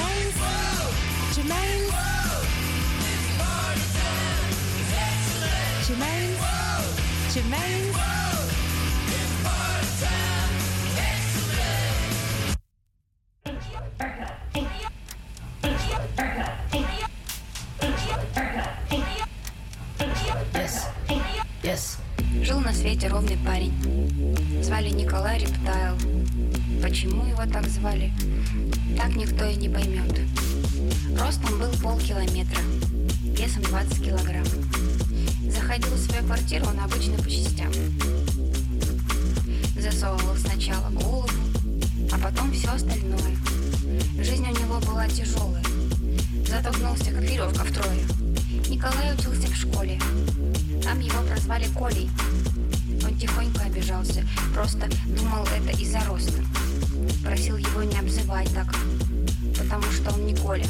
Jermaine's. Jermaine's. Jermaine's. Jermaine's. Yes. Yes. Жил на свете ровный парень. Звали Николай Рептайл. Почему его так звали, так никто и не поймет. Ростом был полкилометра, весом 20 килограмм. Заходил в свою квартиру он обычно по частям. Засовывал сначала голову, а потом все остальное. Жизнь у него была тяжелая. Зато гнулся, как веревка втрое. Николай учился в школе. Там его прозвали Колей. Он тихонько обижался, просто думал это из-за роста. Просил его не обзывать так, потому что он не Коля.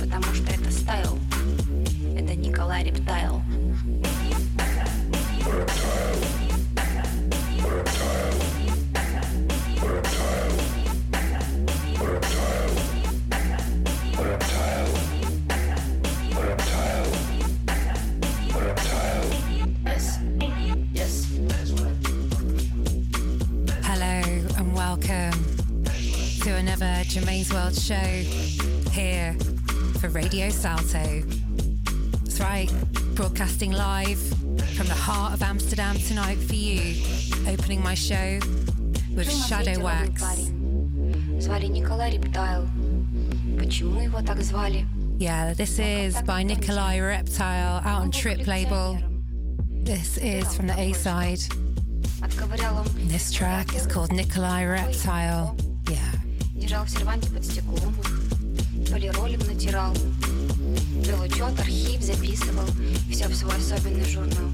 Потому что это стайл. Это Николай Рептайл. Salto. That's right, broadcasting live from the heart of Amsterdam tonight for you, opening my show with Жил на свете Shadow ровный Wax. парень. Звали Николай Рептайл. Почему его так звали? Yeah, this is by Nikolai Reptile out on Trip label. This is from the A side. Отковырял он This track is called Nikolai Reptile. Yeah. Держал в серванте под стеклом, полиролем натирал. Вел учет, архив записывал, все в свой особенный журнал.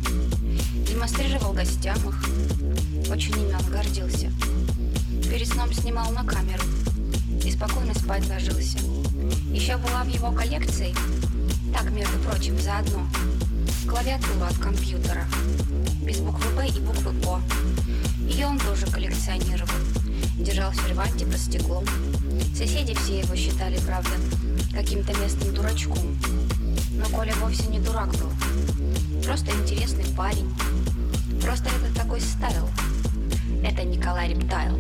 Демонстрировал гостям их, очень имен гордился. Перед сном снимал на камеру и спокойно спать ложился. Еще была в его коллекции, так, между прочим, заодно, клавиатура от компьютера, без буквы «Б» и буквы «О». Ее он тоже коллекционировал. Держал в серванте под стеклом. Соседи все его считали, правда, каким-то местным дурачком. Но Коля вовсе не дурак был. Просто интересный парень. Просто это такой стайл. Это Николай Рептайл.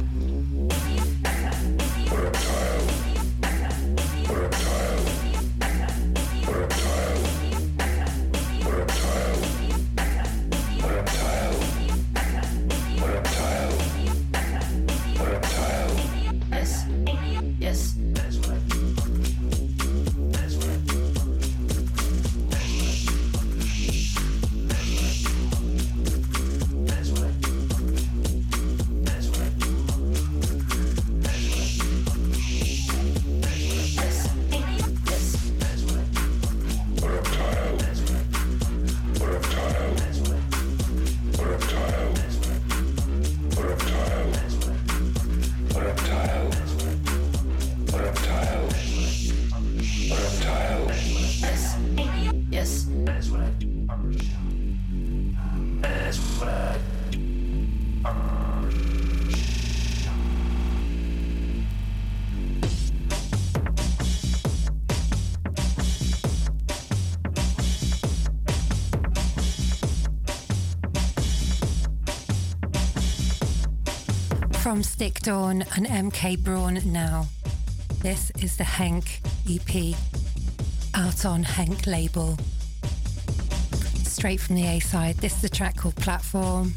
From Stick Dawn and MK Braun now. This is the Hank EP out on Hank label. Straight from the A side. This is a track called Platform.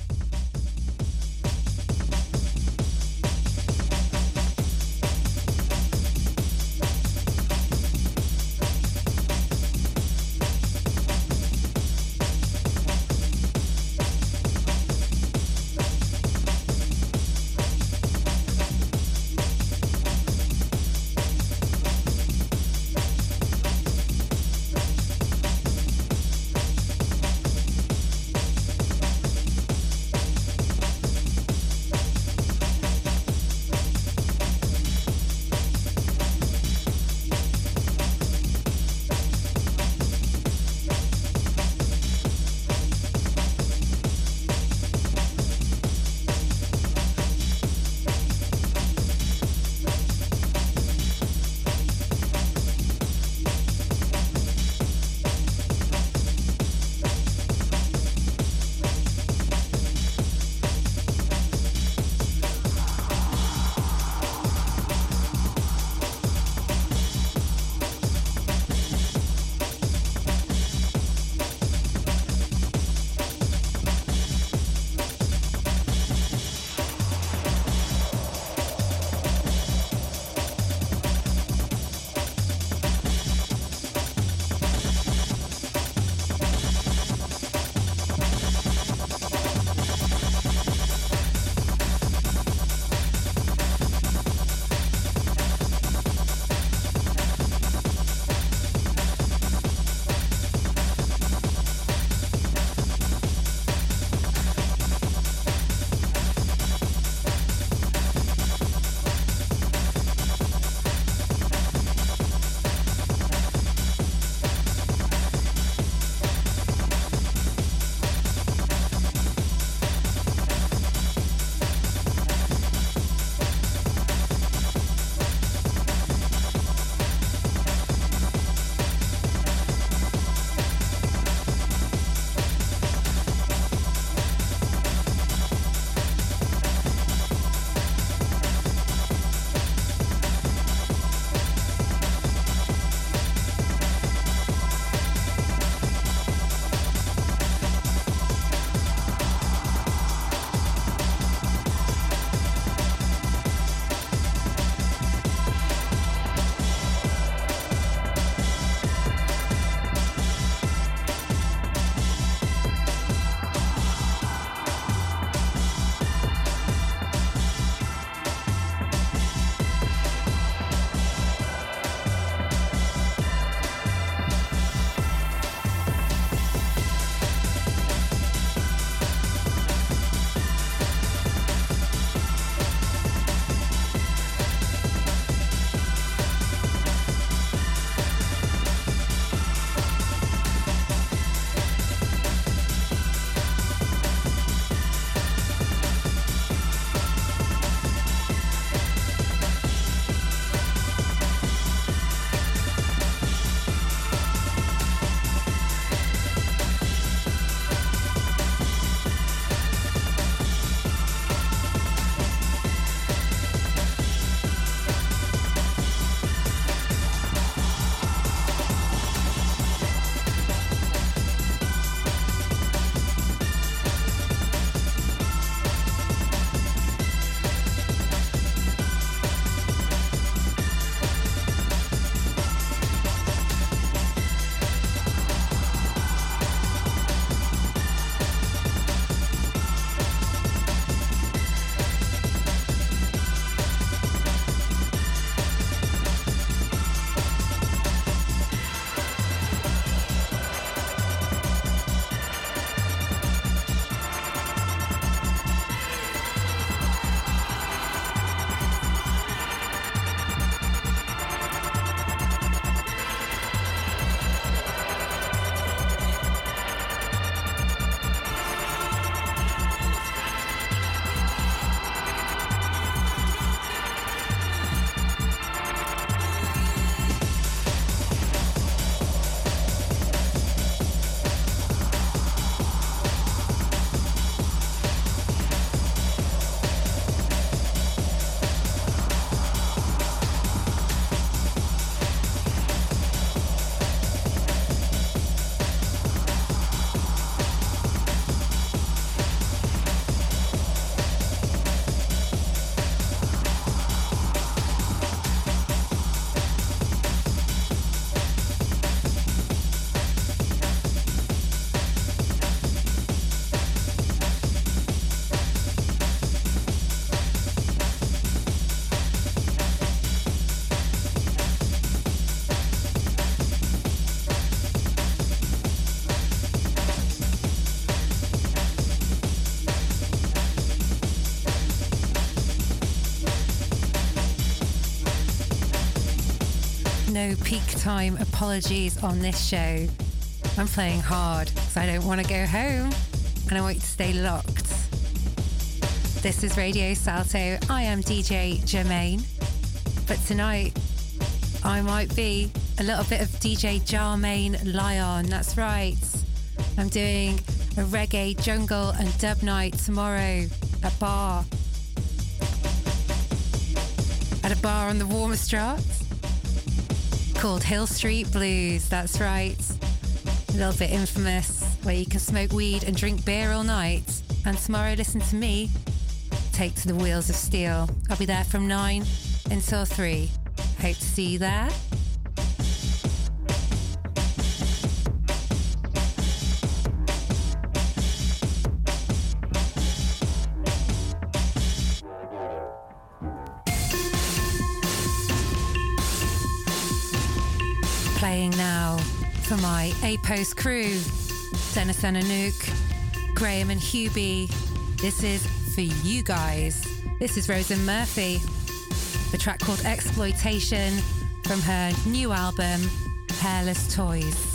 No peak time apologies on this show. I'm playing hard because I don't want to go home and I want you to stay locked. This is Radio Salto. I am DJ Germaine. But tonight, I might be a little bit of DJ Jarmaine Lion. That's right. I'm doing a reggae, jungle, and dub night tomorrow at bar. At a bar on the Warmoesstraat called Hill Street Blues. That's right. A little bit infamous, where you can smoke weed and drink beer all night. And tomorrow, listen to me take to the wheels of steel. I'll be there from 9 until 3. Hope to see you there. A Post crew Dennis and Graham and Hubie. This is for you guys. This is Róisín Murphy, the track called Exploitation from her new album, Hairless Toys.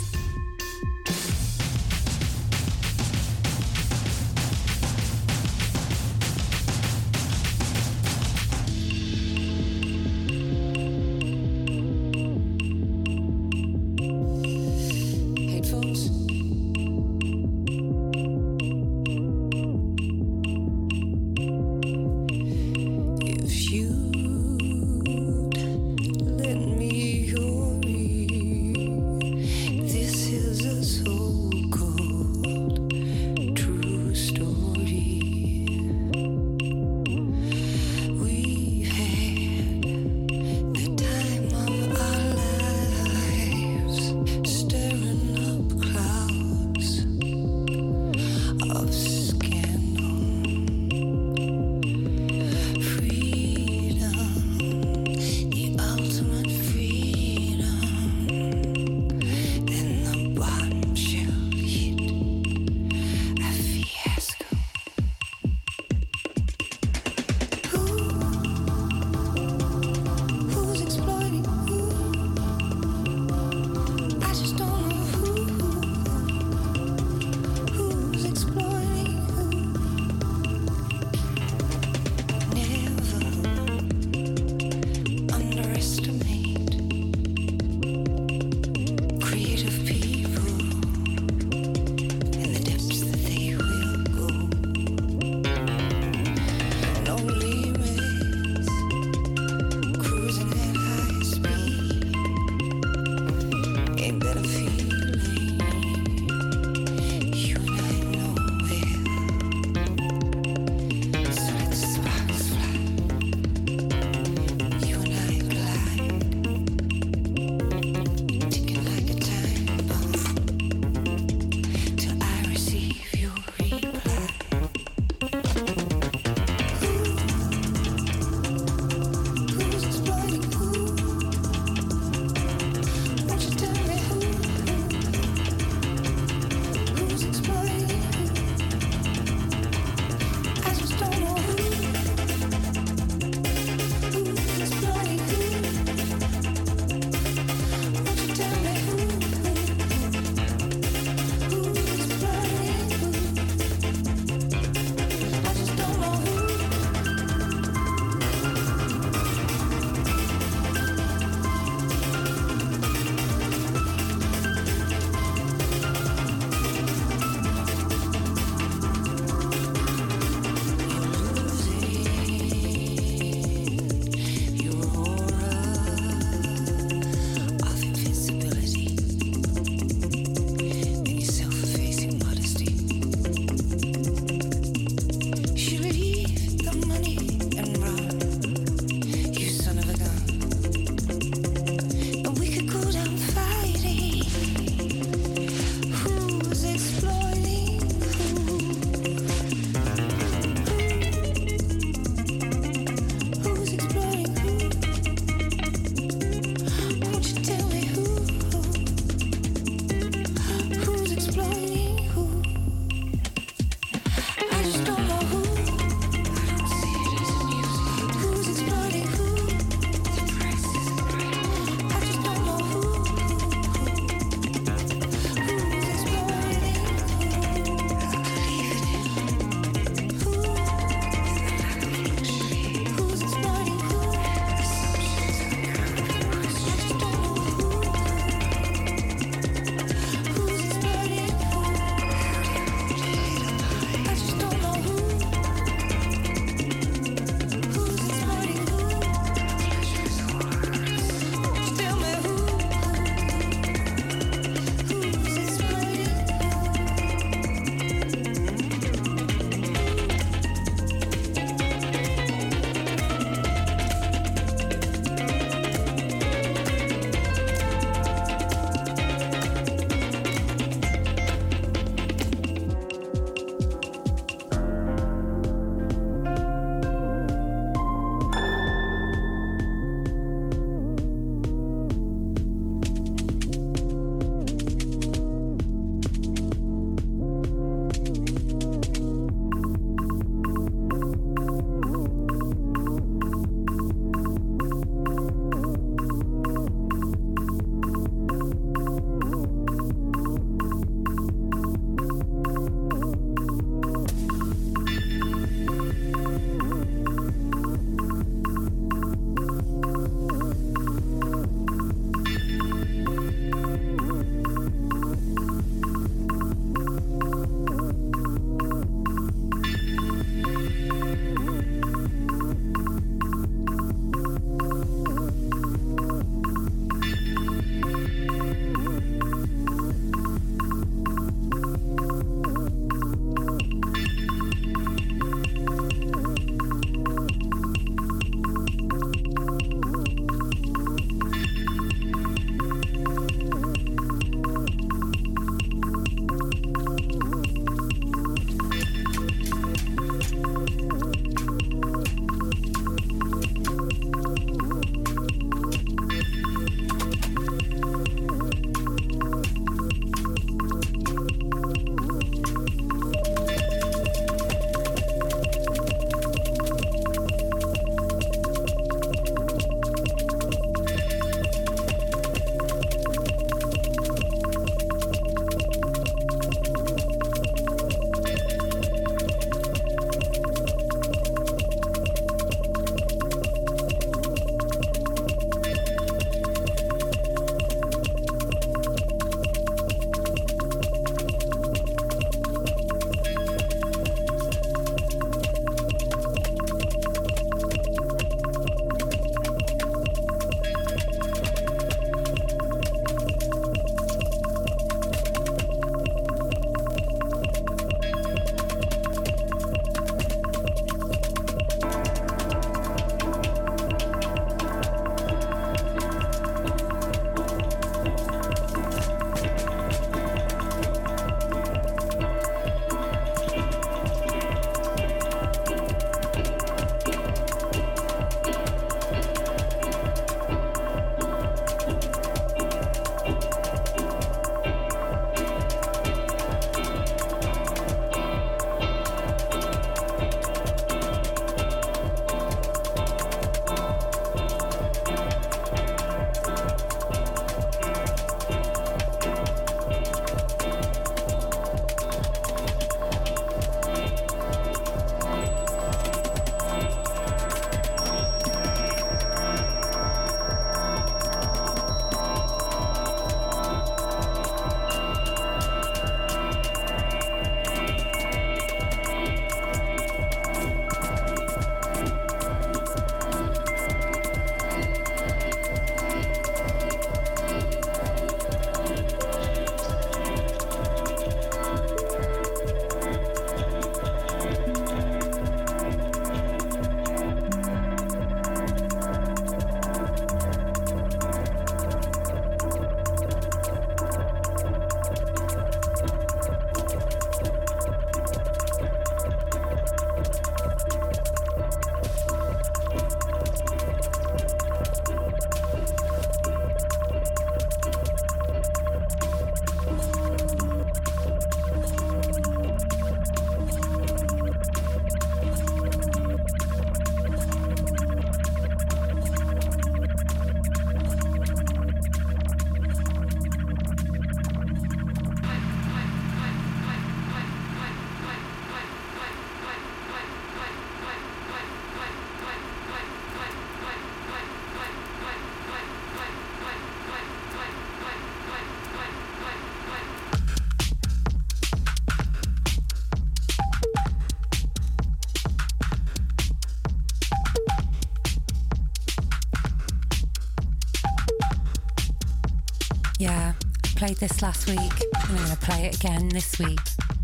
Played this last week and I'm going to play it again this week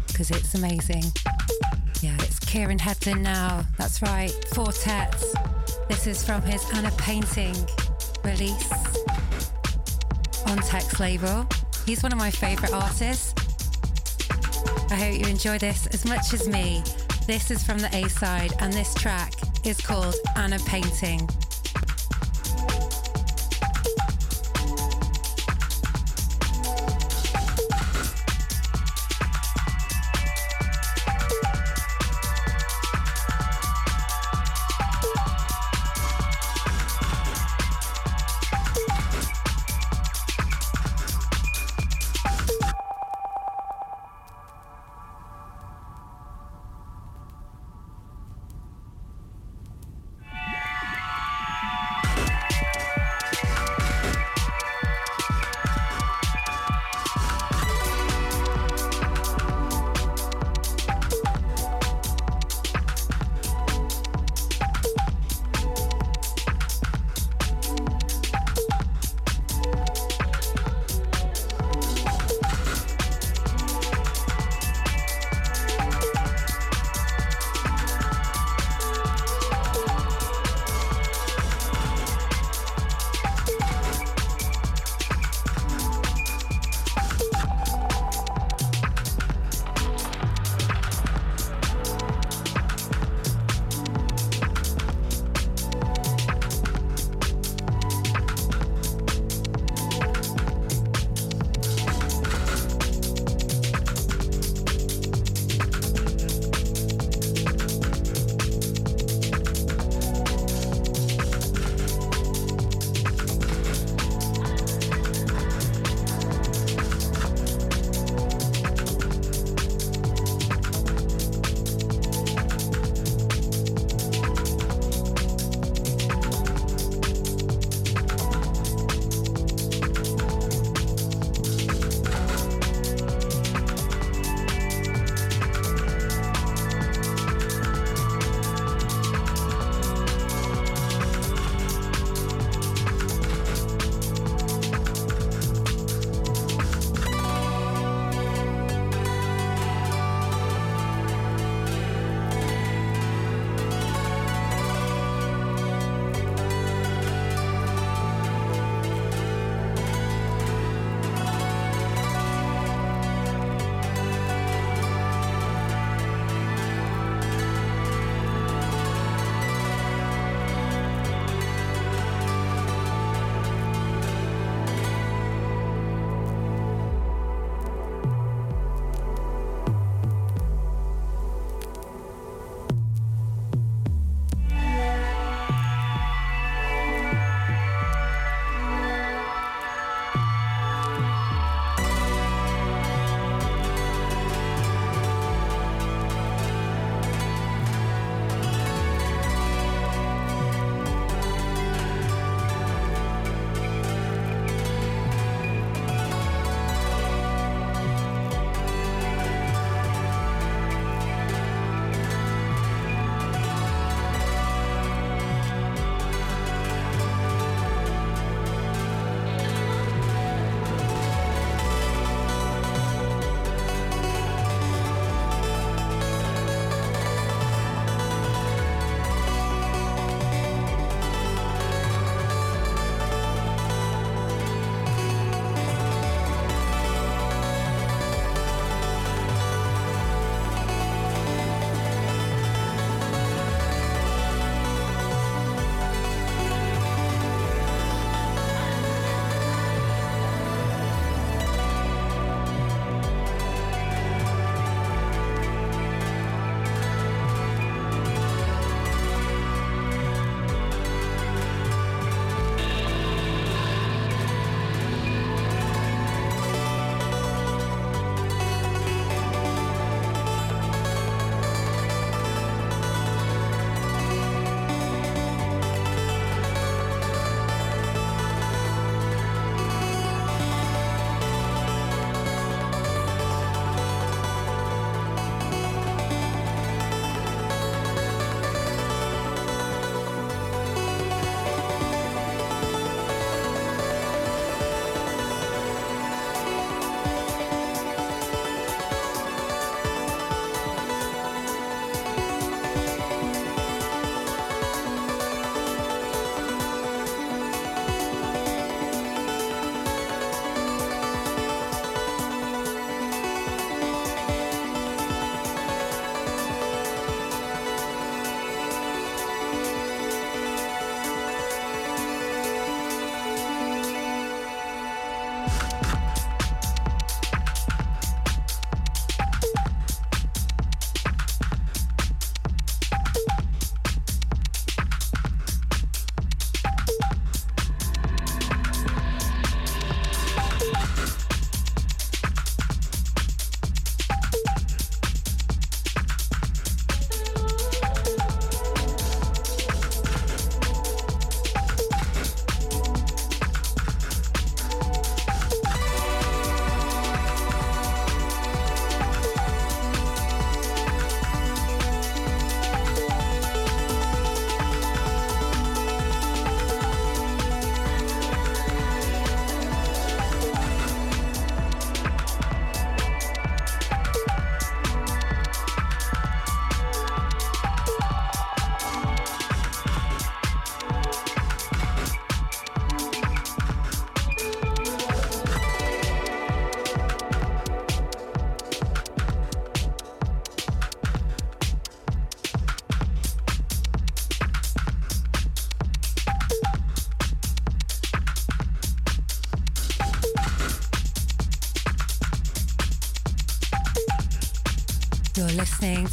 because it's amazing. Yeah, it's Kieran Hebden now. That's right, Four-Tet. This is from his Anna Painting release on Text label. He's one of my favourite artists. I hope you enjoy this as much as me. This is from the A side, and this track is called Anna Painting.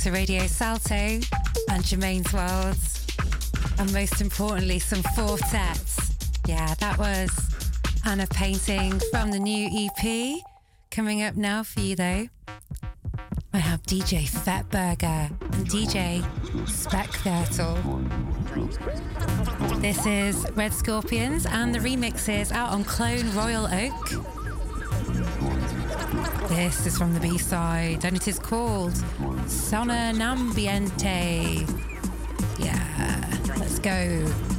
To Radio Salto and Germaine's World. And most importantly, some quartets. Yeah, that was Anna Painting from the new EP. Coming up now for you though, I have DJ Fetburger and DJ Speckviertel. This is Red Scorpions and the remix is out on Clone Royal Oak. This is from the B side and it is called Sonambiente. Yeah, let's go.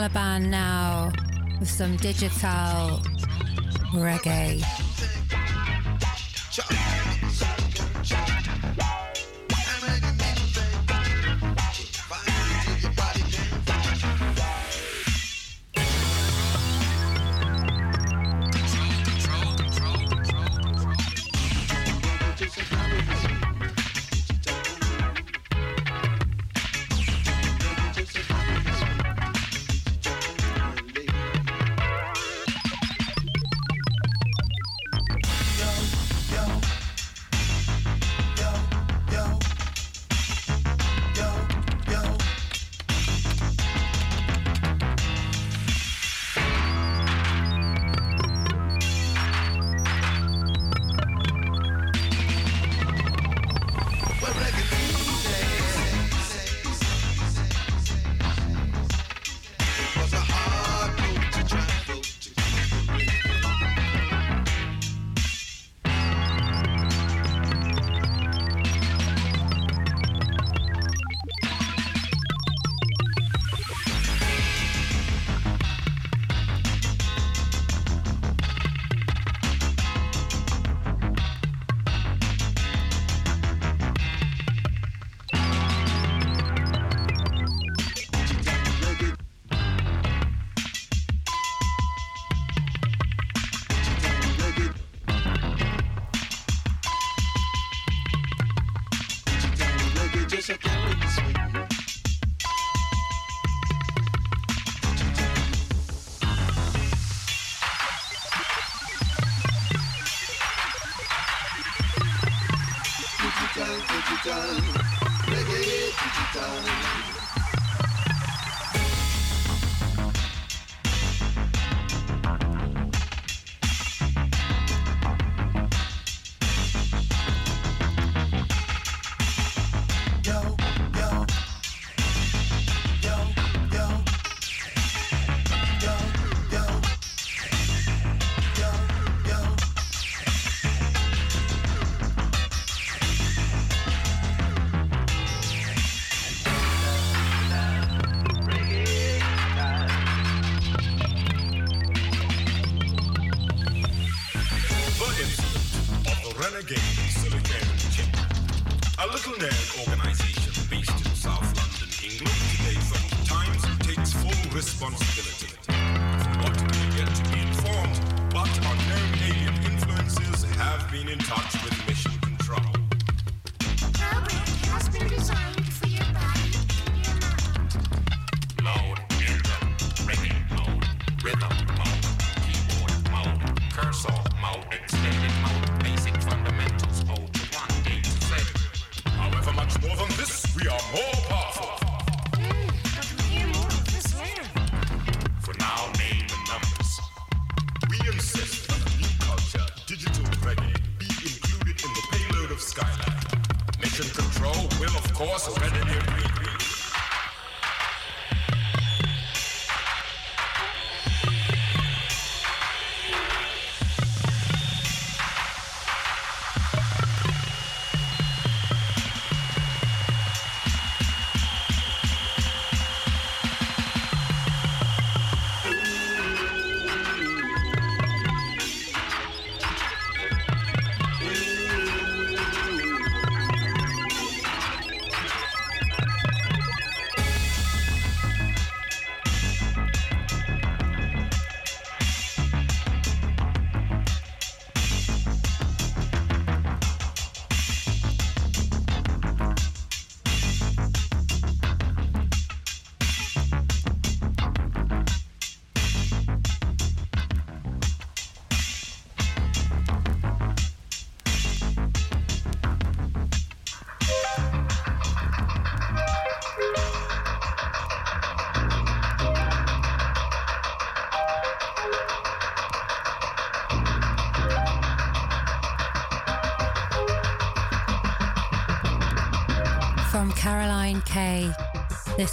Caliban now with some digital reggae.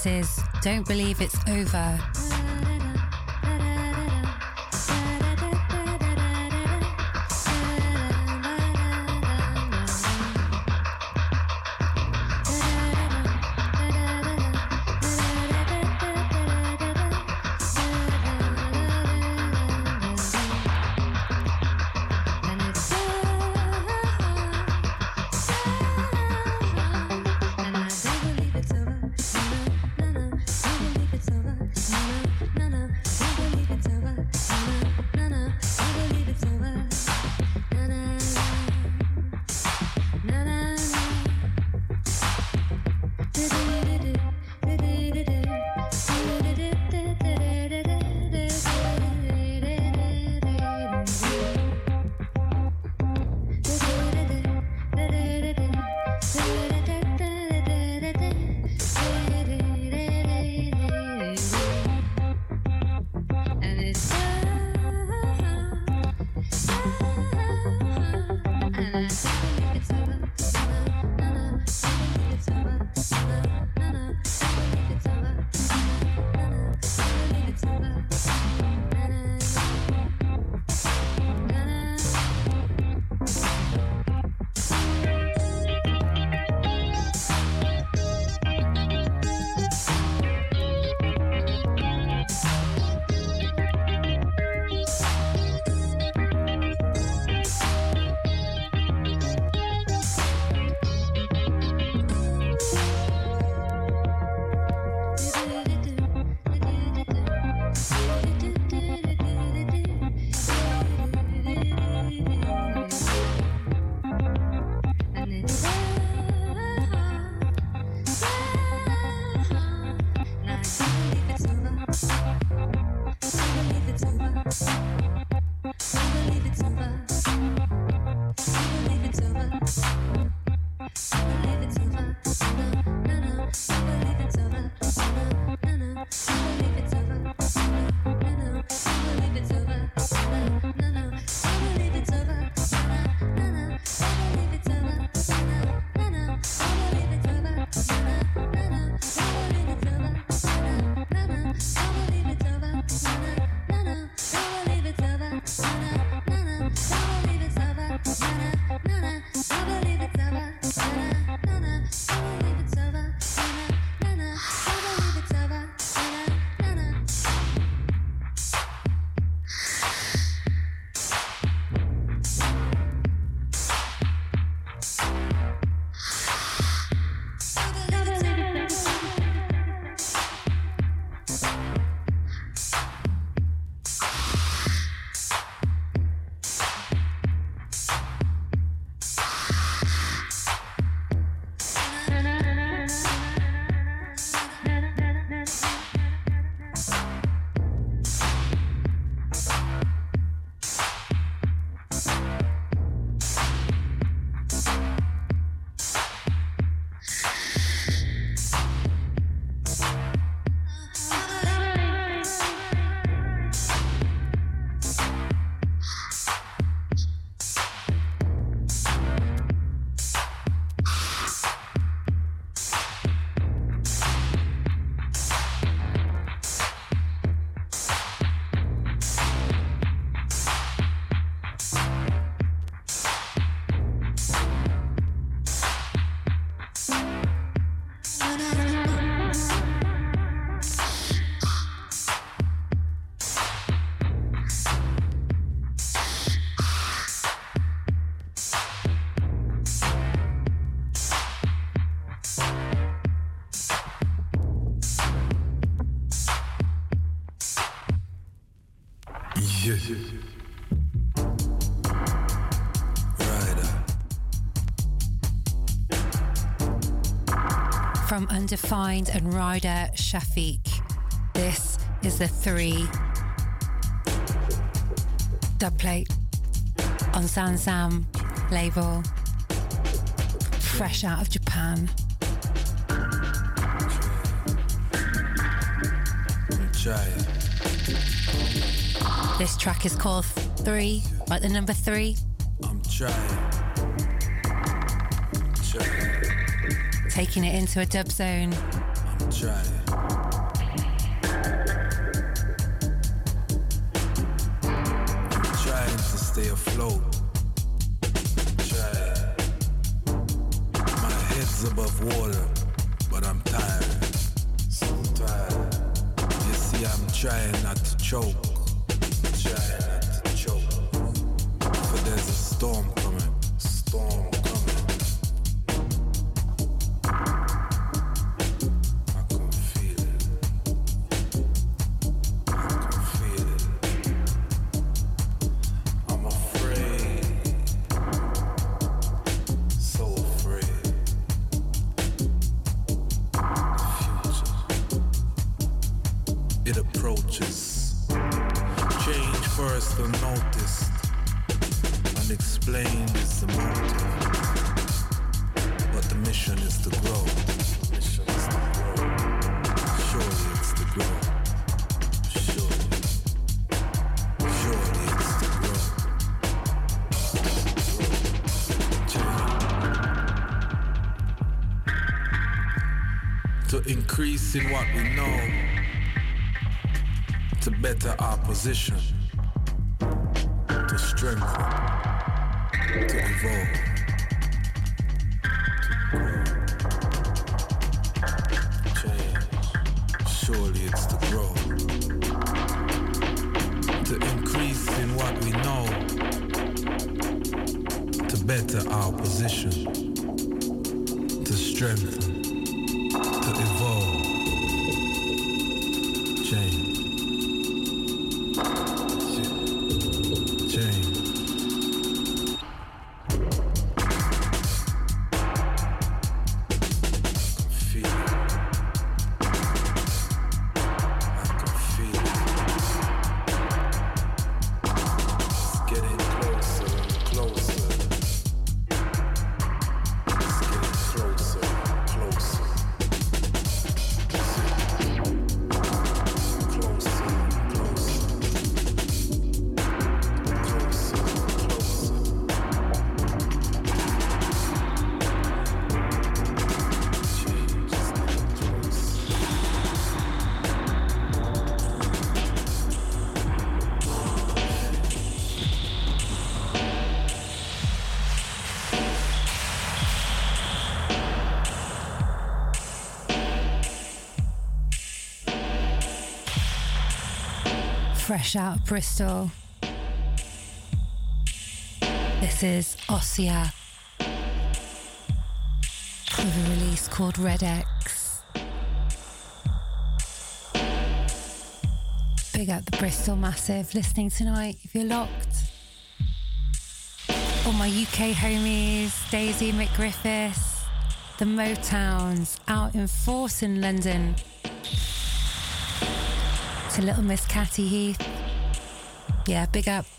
This is Don't Believe It's Over. Undefined and Rider Shafique, this is the three dubplate on Zamzam label, fresh out of Japan. This track is called Three, like the number three. I'm trying. taking it into a dub zone. I'm trying. stay afloat. Try. My head's above water, but I'm tired. So tired. You see, I'm trying not to choke. position. fresh out of Bristol. This is Ossia with a release called Red X. Big up the Bristol Massive listening tonight if you're locked. All my UK homies, Daisy McGriffiths, the Motowns out in force in London to Little Miss Catty Heath. Yeah, big up.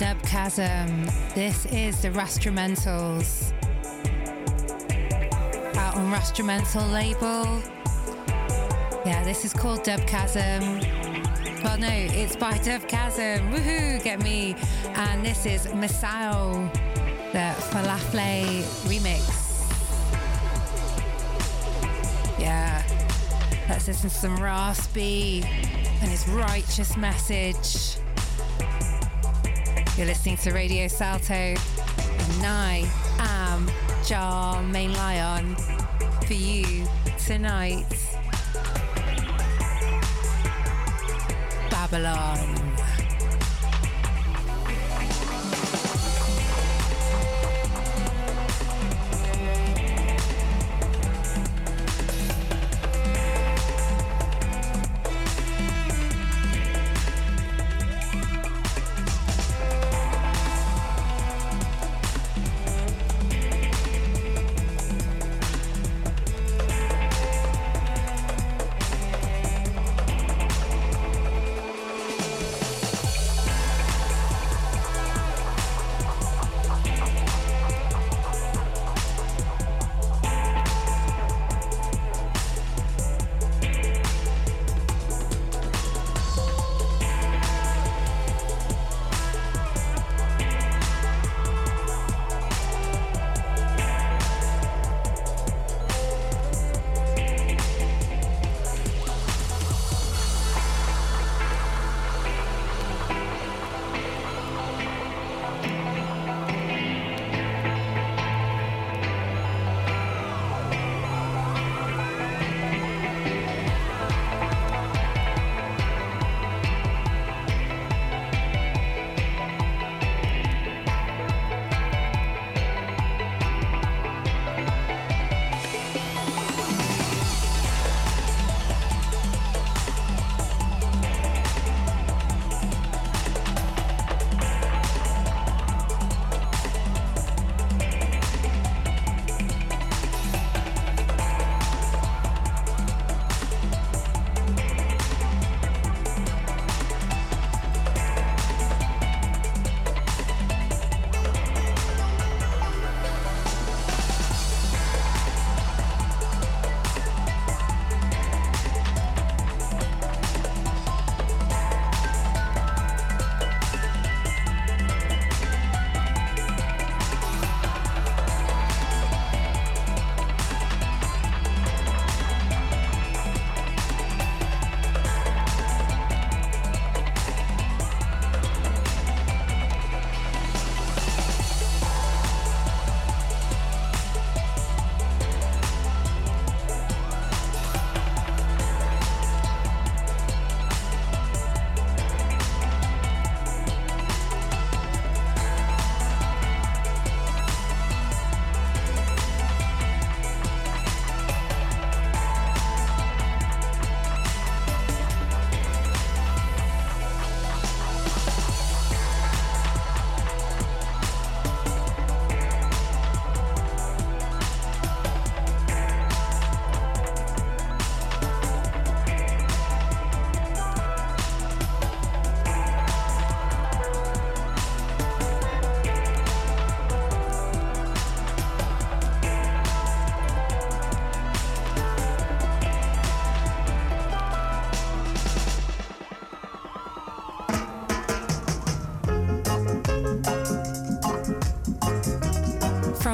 Dub Chasm. This is the Rastrumentals. Out on Rastrumental label. Yeah, this is called Dub Chasm. Well, no, it's by Dub Chasm. Woohoo, get me. And this is Masao, the Falafel remix. Yeah, let's listen to some Raspy and his righteous message. You're listening to Radio Salto, and I am Jah-Maine Lion for you tonight. Babylon.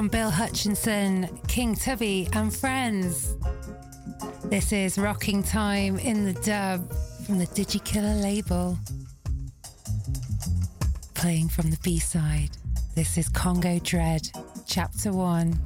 From Bill Hutchinson, King Tubby, and friends. This is Rocking Time in the Dub from the Digikiller label. Playing from the B side. This is Congo Dread, Chapter 1.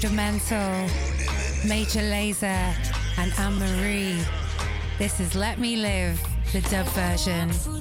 Rudimental, Major Lazer, and Anne Marie. This is Let Me Live, the dub version.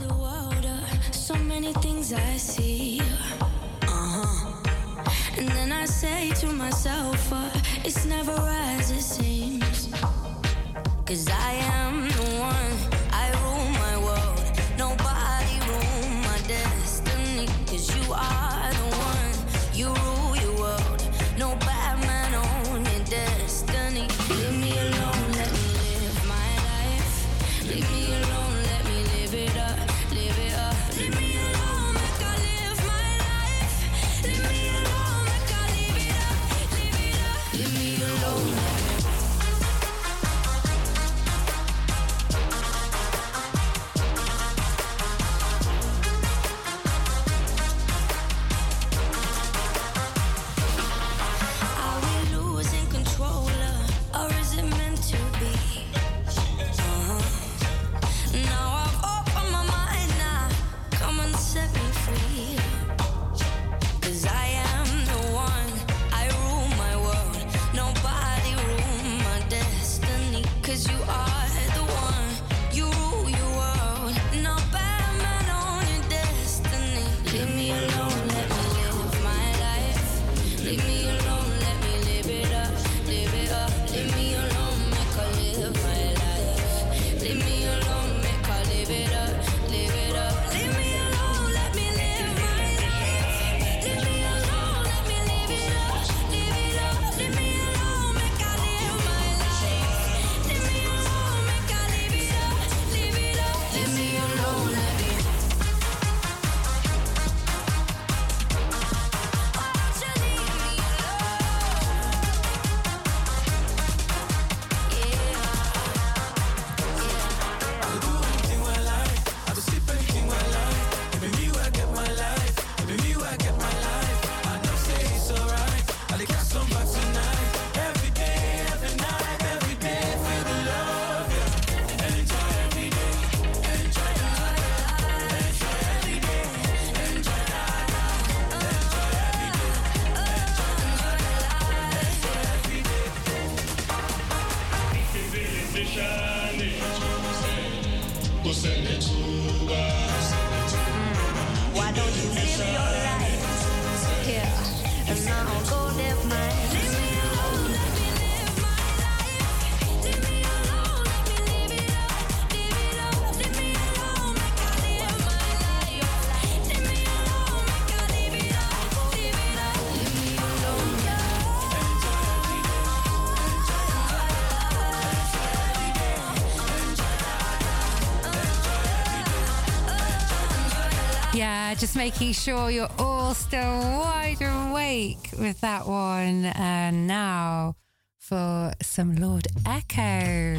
Just making sure you're all still wide awake with that one. And now for some Lord Echo.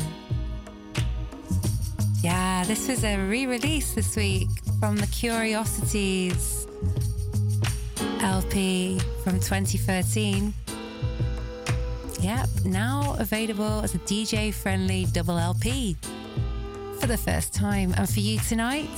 Yeah, this was a re release this week from the Curiosities LP from 2013. Yep, now available as a DJ friendly double LP for the first time. And for you tonight,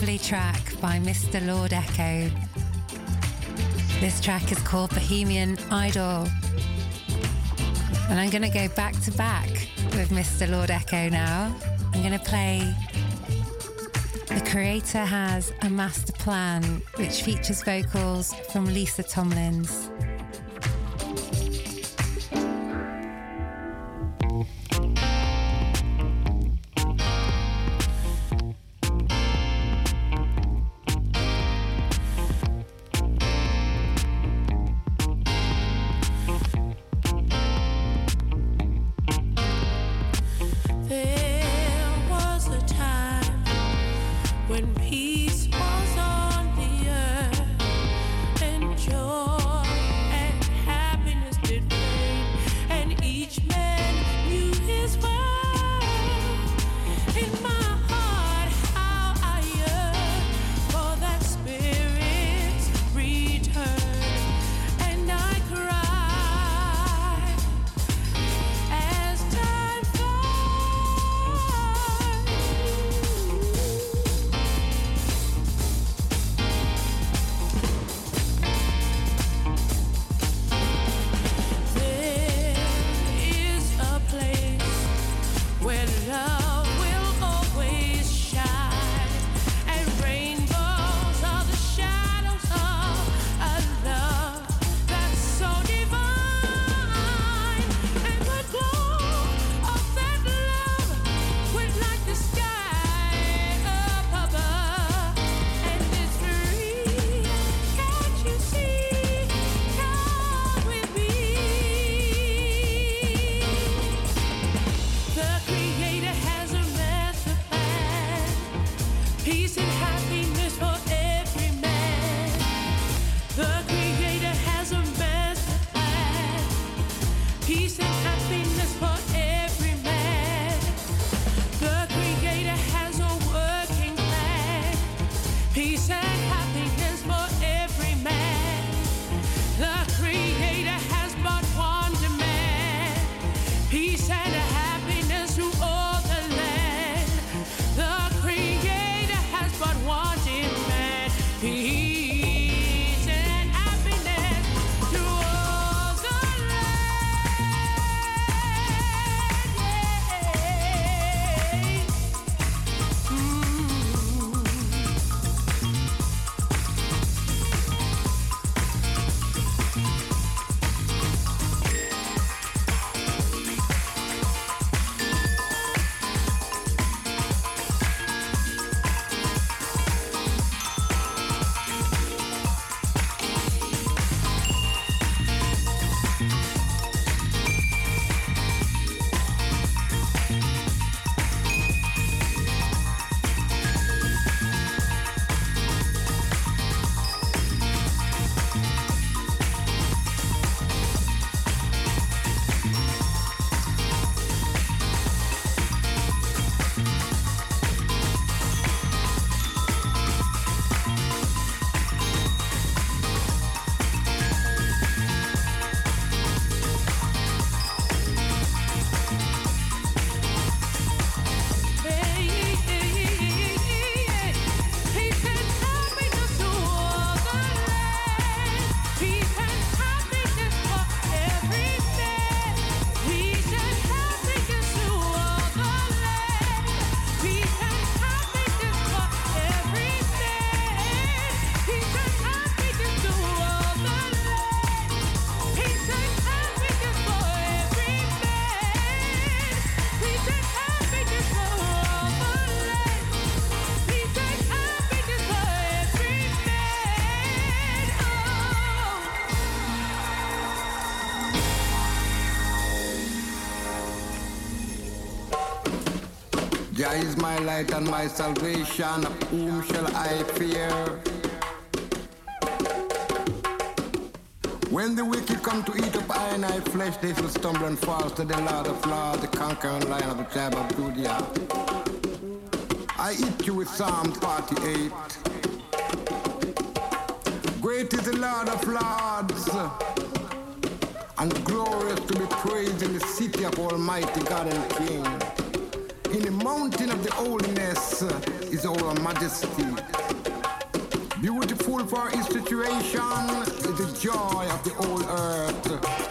lovely track by Mr. Lord Echo. This track is called Bohemian Idol. And I'm going to go back to back with Mr. Lord Echo now. I'm going to play The Creator Has a Master Plan, which features vocals from Lisa Tomlins. Light and my salvation, whom shall I fear? When the wicked come to eat up I and I flesh, they shall stumble and fall to the Lord of Lords, the conquering lion of the tribe of Judah. I eat you with Psalm 48. Great is the Lord of Lords, and glorious to be praised in the city of Almighty God and King. In the mountain of the holiness is our majesty. Beautiful for its situation is the joy of the whole earth.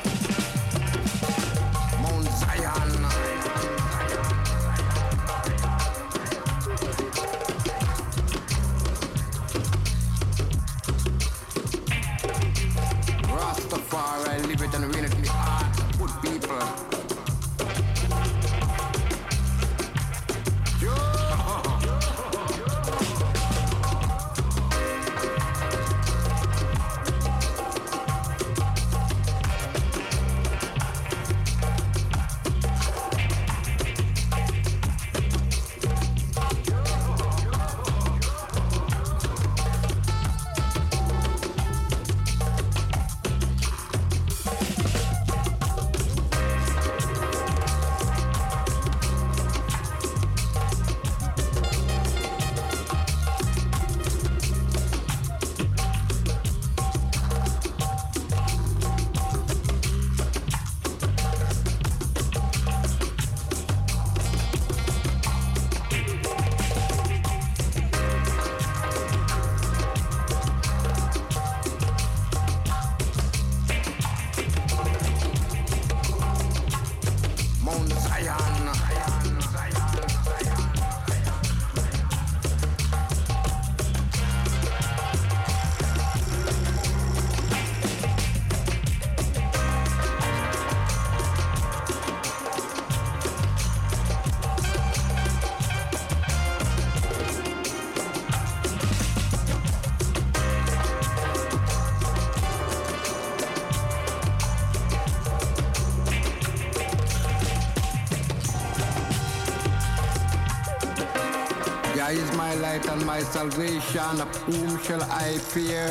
Salvation. Whom shall I fear?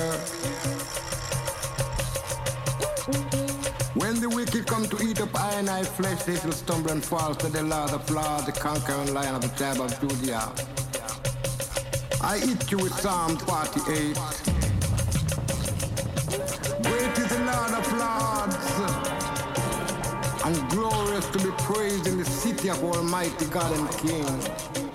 When the wicked come to eat up I and I flesh, they shall stumble and fall to the Lord of Lords, the conquering lion of the tribe of Judah. I eat you with Psalm 48. Great is the Lord of Lords, and glorious to be praised in the city of Almighty God and King.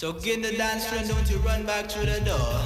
So get the dance floor, don't you run back through the door.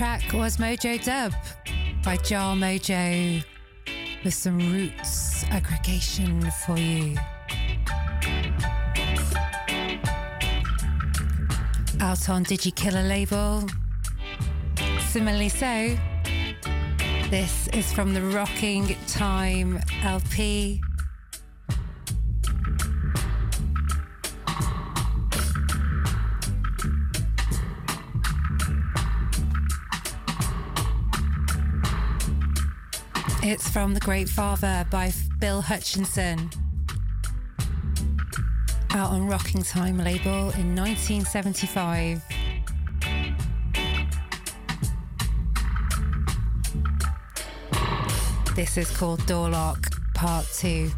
Was Mojo Dub by Jar Mojo with some roots aggregation for you. Out on Digikiller label. Similarly so, this is from the Rocking Time LP. It's from The Great Father by Bill Hutchinson. Out on Rocking Time label in 1975. This is called Door Lock Part 2.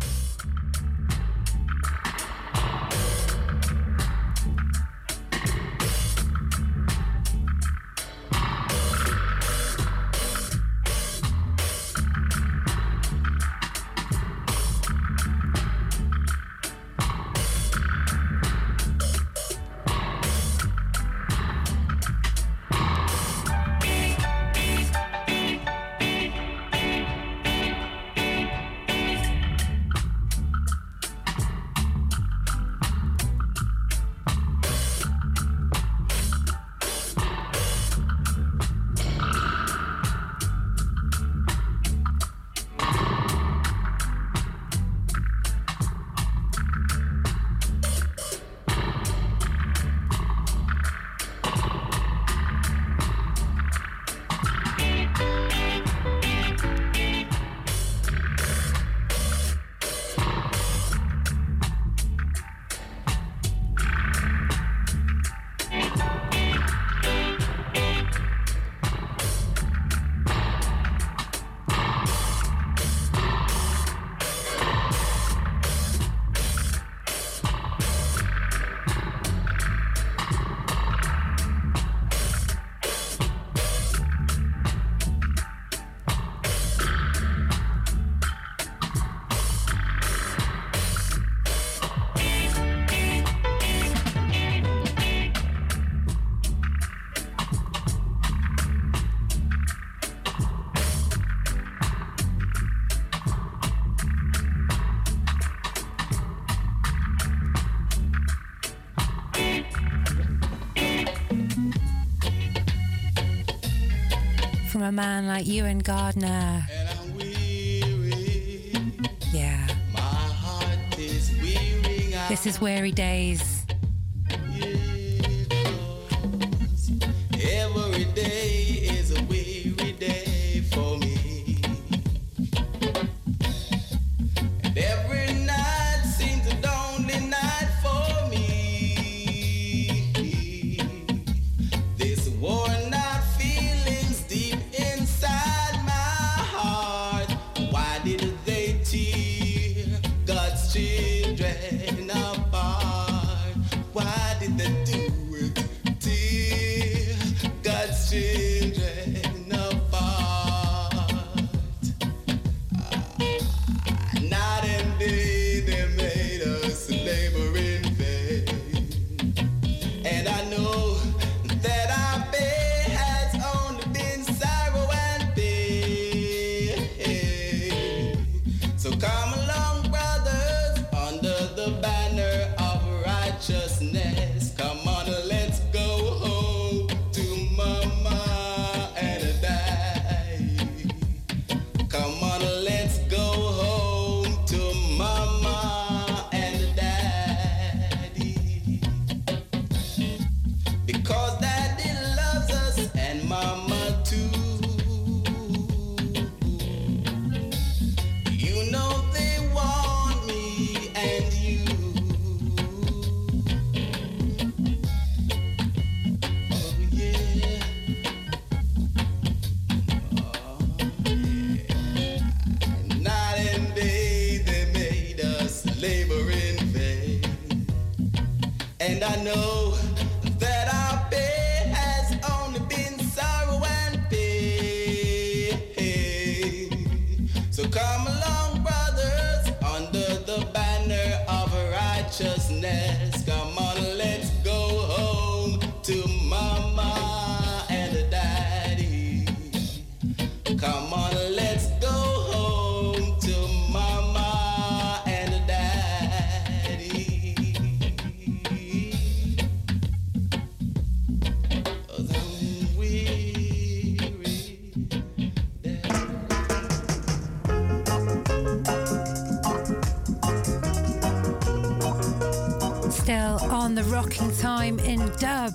A man like you and Gardner. Yeah. This is Weary Days.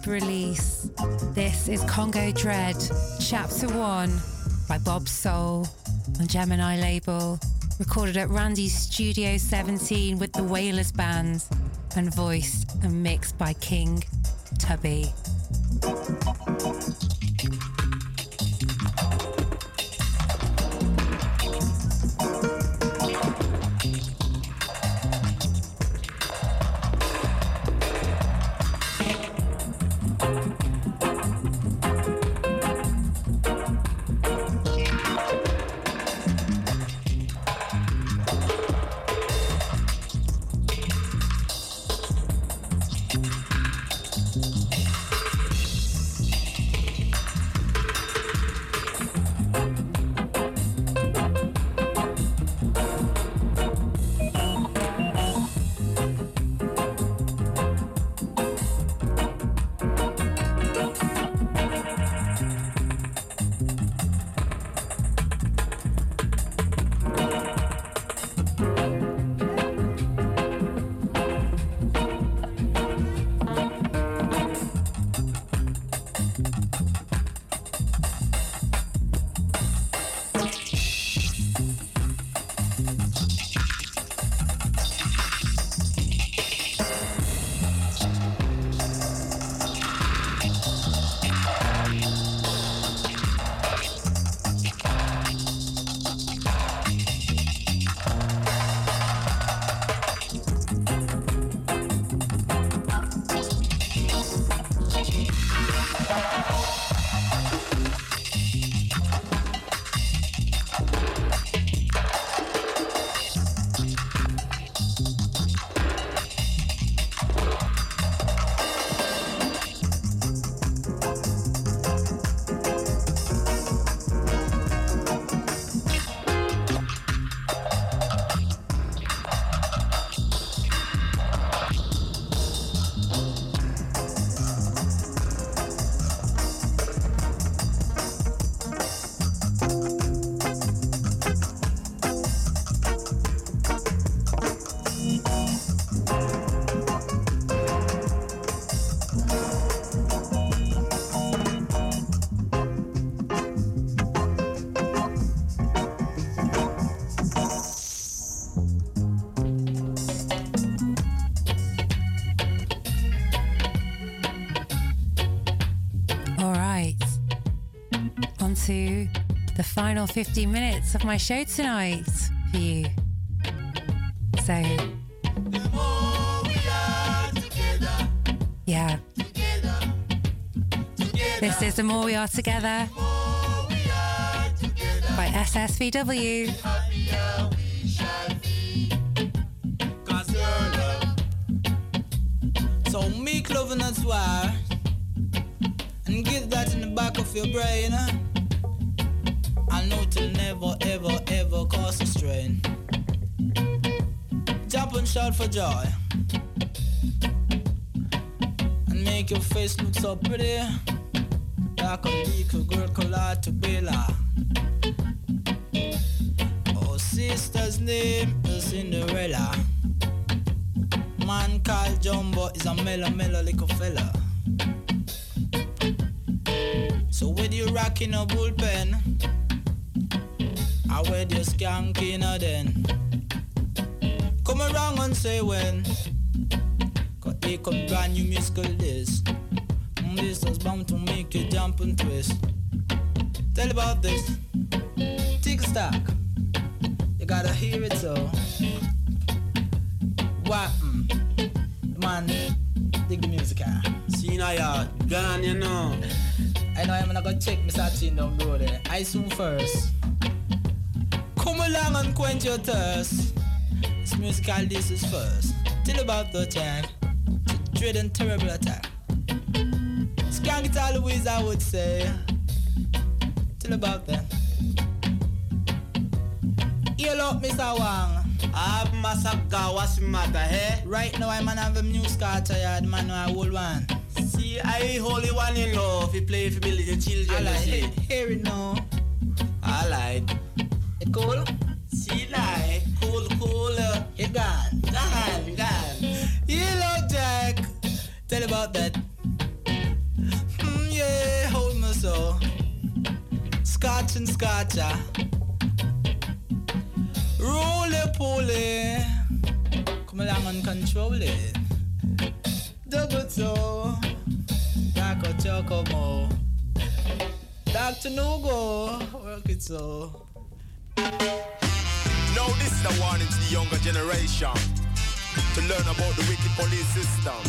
Release. This is Congo Dread, Chapter 1 by Bob Soul on Gemini label. Recorded at Randy's Studio 17 with the Wailers Band and voiced and mixed by King Tubby. Final 50 minutes of my show tonight for you. So, yeah. This is The More We Are Together by SSVW. So make love that's why. And get that in the back of your brain. Huh? Joy. And make your face look so pretty. Ah, Masaka, what's the matter, eh? Right now I'm on have a new scar tired man I hold one. See, I holy one in love. He play for build the I children. like it. Hear it now. I like. It cool? See, like, cool, cool. It gone. Gone, gone. Hello, Jack. Tell about that. Mm, yeah, hold me so. Scotch and scotcha. Roly poly. Come along and control it. Double toe. Taco choco mo. Dr. Nugo. Work it so. Now this is a warning to the younger generation to learn about the wicked police system.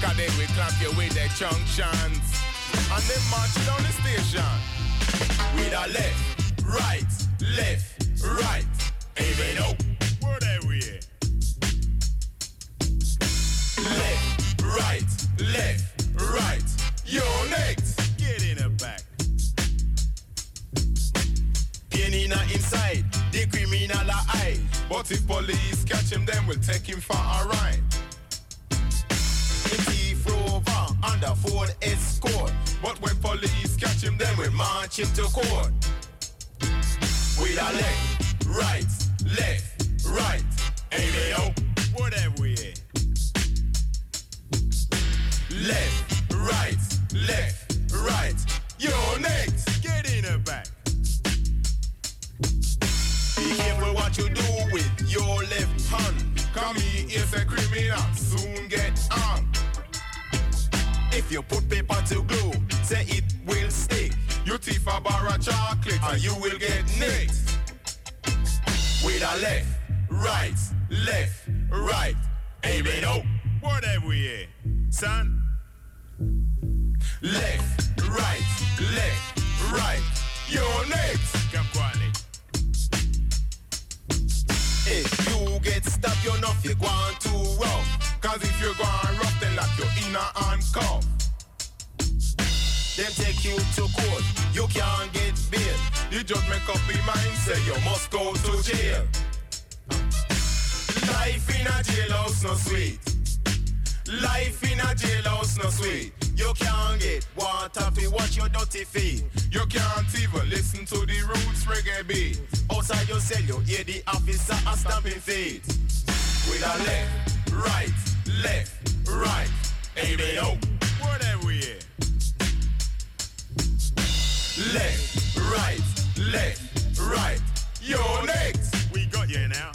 Cause they will clap you with their junctions and then march down the station. With a left, right, left, right. Even up. Left, right. You're next. Get in the back. A inside, the criminal a hide. But if police catch him, then we'll take him for a ride. Thief rover, under Ford Escort. But when police catch him, then we march him to court. With a left, right, left, right. Amen, what Whatever we Left, right, left, right. You're next. Get in the back. Be careful what you do with your left hand. Come here is a criminal, soon get hung. If you put paper to glue, say it will stick. You thief a bar of chocolate and you will get nicked. With a left, right, left, right. Amen. Oh, whatever we here, son. Left, right, left, right. You're next. Come. If you get stuck, you're not you're going too rough. Cause if you're going rough, then lock you in a handcuff. Then take you to court, you can't get bail. The judge make up his mind, say you must go to jail. Life in a jailhouse no sweet. Life in a jailhouse no sweet. You can't get water to wash your dirty feet. You can't even listen to the roots reggae beat. Outside your cell, you hear the officer a stamping feet. With a left, right, left, right. Amen. Oh, whatever we here. Left, right, left, right. You're next. We got you now.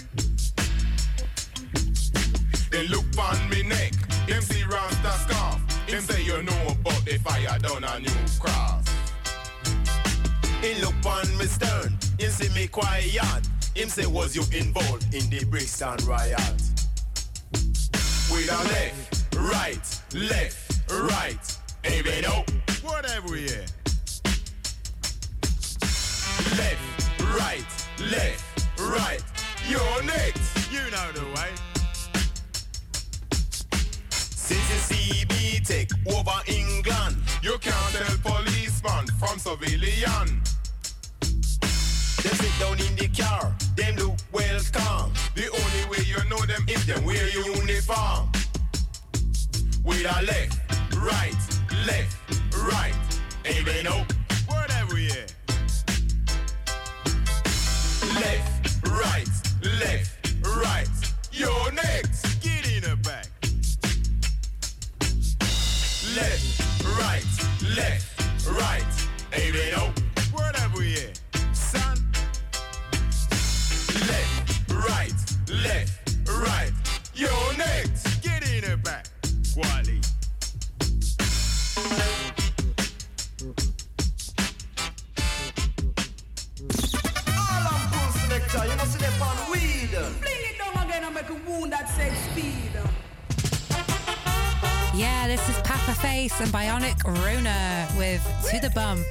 They look on me neck. Them see Rasta scarf. Them say you know about the fire down a New Cross. He look on me stern. Him see me quiet. Him say was you involved in the Brixton riot? With a left, right, left, right. Amen. Oh, whatever we here. Left, right, left, right. You're next. You know the way. Since the CB take over England, you can't tell policeman from civilian. They sit down in the car, them look well calm. The only way you know them if them wear uniform. With a left, right, left, right. Amen. Oh, whatever we here. Left, right, left, right. You're next. left, right, left, right. Hey, they don't. Grace and Bionic Rona with To the Bum.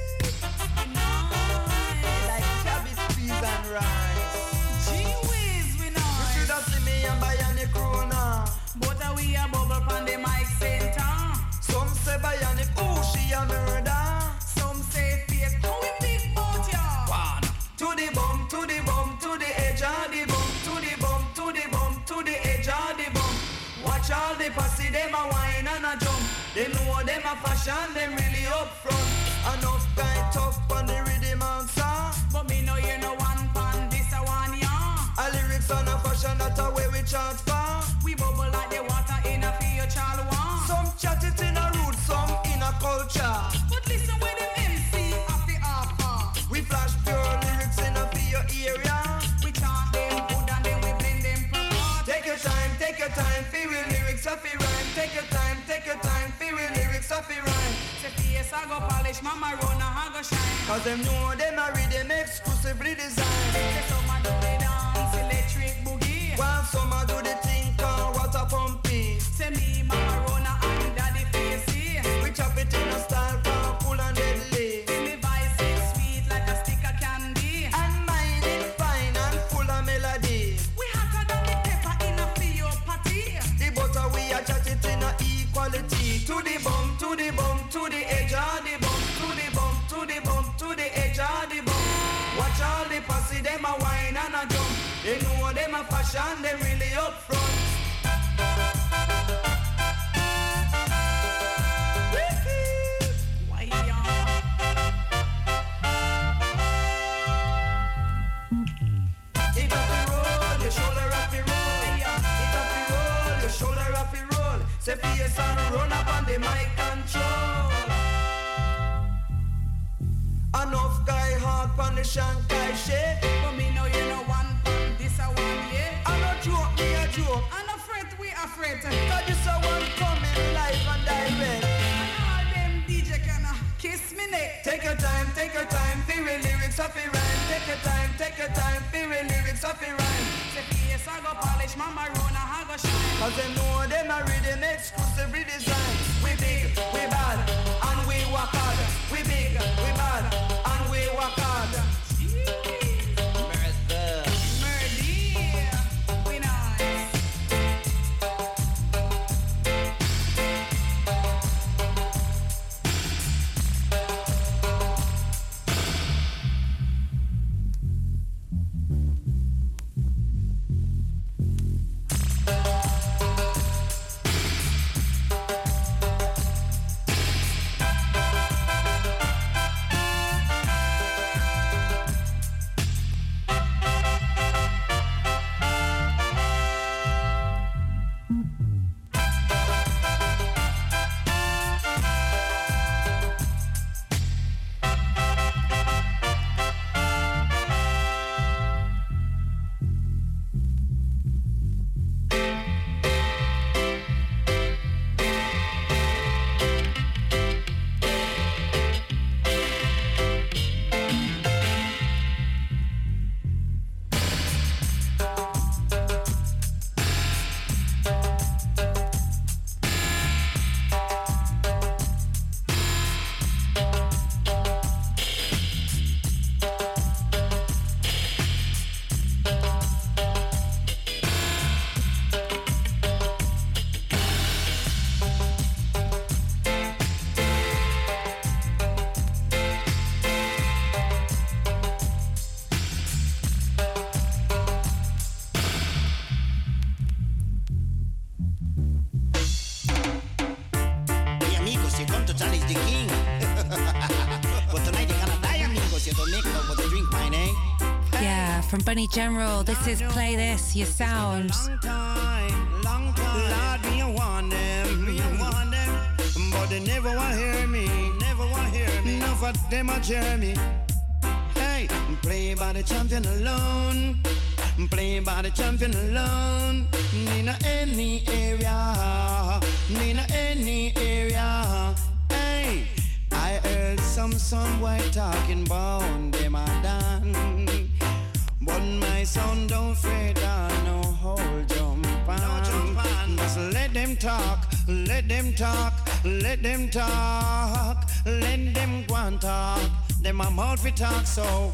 them a fashion, them really up front. know. polish, mama run a hanger shine. Cause them know them are them exclusively designed. General. This is Play This, Your Sound. Long time, long time. Lord, me want them, me want them. But they never want hear me, never want hear me. Enough of them Jeremy. Hey, play by the champion alone. Play by the champion alone. Any area, any area. Hey, I heard some, some white talking about them my son don't fret on no whole jump on. No jump on. Just let them talk, let them talk, let them talk, let them go and talk. Them a mouth we talk so.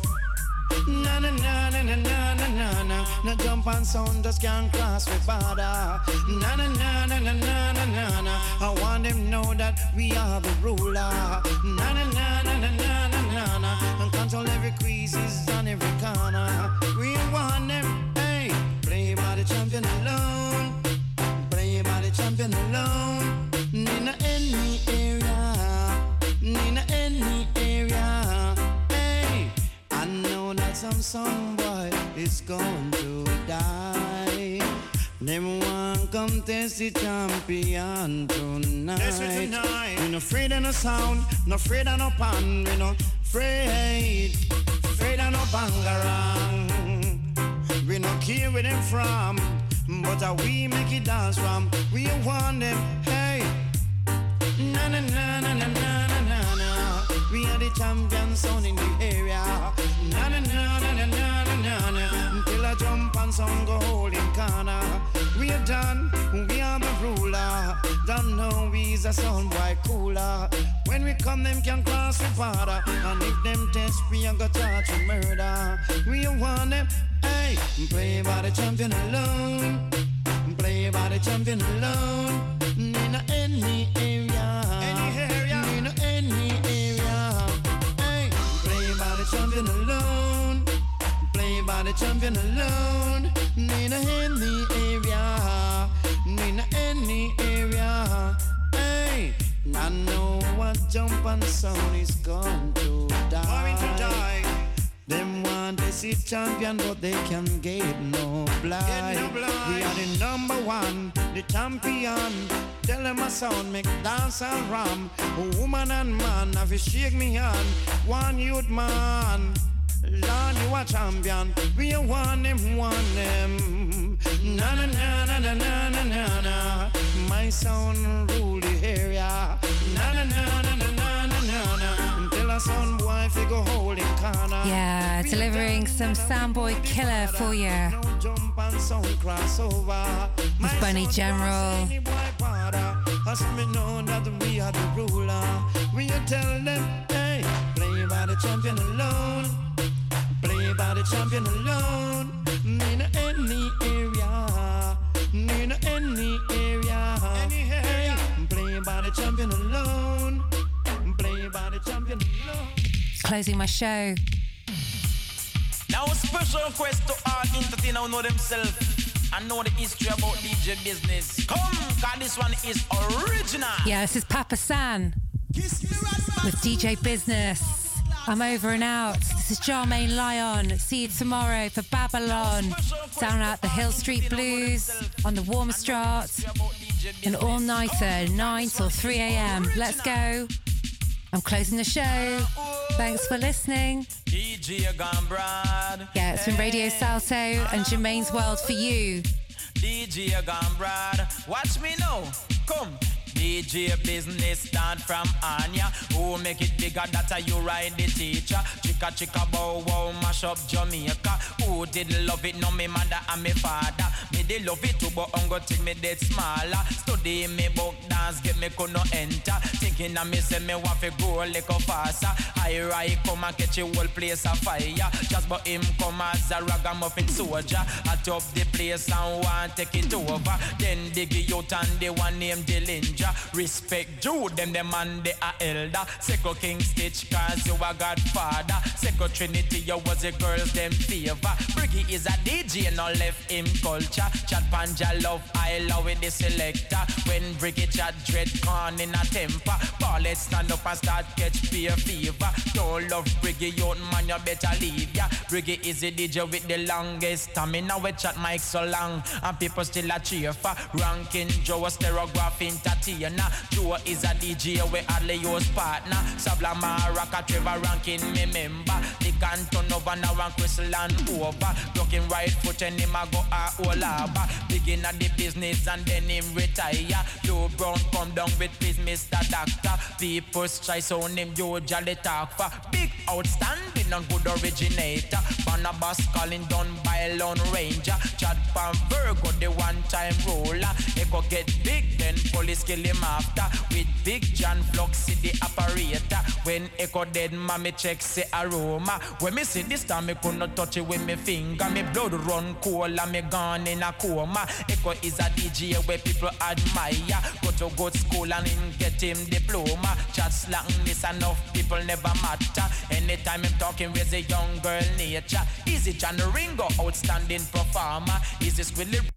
Na na na na na na na na na jump and sound just can't cross with border. Na na na na na na na na na. I want them know that we are the ruler. Na na na na na na And control every creases on every corner. We want them, hey, play by the champion alone. Play by the champion alone. In any area, in any area. Hey, I know that some some boy is going to die. Them want come test the champion tonight. Test it tonight. We no afraid of no sound, no afraid of no pan, we no afraid, afraid of no bangarang. We no care where them from, but a we make it dance from. We want them, hey. Na na na na na na na na. We are the champions sound in the area. Na na na na na na na na. Till I jump and some go holding corner. Are done, we are the ruler. Don't know we's a sound boy cooler. When we come, them can cross the border. And if them test, we are gonna charge with murder. We want them, hey, play by the champion alone. Play by the champion alone. In any area. Champion alone. In any area. In any area. Hey, I know what jump and sound is going to die. Going to die. Them want to see champion, but they can get no blind. no blind. We are the number one, the champion. Tell them a sound, make dance and ram. Woman and man, have you shake me hand. One youth man. You a champion. We want them, want them. Na na na na na na na na na. My sound rule the area. Na na na na na na na na na. Until a son boy figure holding corner. Yeah, delivering some Soundboy killer for you. Jump and sound crossover. With Bunny General. Us me know that we are the ruler. We tell them, hey, play by the champion alone. Play by the champion alone. In any area. In any area. Any area. Play by the champion alone. Play by the champion alone. Closing my show. Now a special request to all entertainers who know themselves and know the history about DJ business. Come, cause this one is original. Yeah, this is Papa San with DJ Business. I'm over and out. This is Germaine Lyon. See you tomorrow for Babylon. Down at the Hill Street Blues on the Warm Strat. An all nighter, 9 till 3 a.m. Let's go. I'm closing the show. Thanks for listening. Yeah, it's been Radio Salto and Germaine's World for you. DJ Gambrad. Watch me now. Come. DJ business start from Anya. Who make it bigger? That are you ride the teacher. Chicka chicka bow wow mash up Jamaica. Who didn't love it? No me mother and me father. Me they love it too, but I'm gonna take me dead smaller. Study me book dance, get me could no enter. Thinking of me say me want to go a little faster. I ride come and catch a whole place a fire. Just but him come as a ragamuffin soldier. I top the place and want take it over. Then dig it out and the one named Dillinger. Respect Jude, them the man they are elder. Second King Stitt, cause you a godfather. Second Trinity, you was a girls them favor. Briggy is a DJ, no left him culture. Chat panja love, I love with the selector. When Briggy chat dread con in a temper. Ball it stand up and start catch beer fever. Don't love Briggy, youth man, you better leave ya. Briggy is a DJ with the longest stamina. We chat mic so long, and people still a cheer for. Ranking Joe, a stereograph entertainer. Joe is a DJ, we use partner. Ghana. Sabla Rock, Trevor Rankin, me member. The canton over now and Crystal and over. Looking right foot and him a go a all over. Begin at the business and then him retire. Joe Brown come down with his Mr. Doctor. People try so him Joe Jolly talk for. Big outstanding and good originator. Barnabas Collins done by Lone Ranger. Chad Pan Virgo, the one time roller. Echo get big, then police kill him after. With Big John Flux, the operator. When Echo dead, mommy check say aroma. When me see this time, me could not touch it with me finger. Me blood run cold and me gone in a coma. Echo is a DJ where people admire. Go to good school and him get him diploma. Chat slang this enough people never matter. Anytime I'm talking with a young girl nature. Easy John Ringo, outstanding performer. Is this really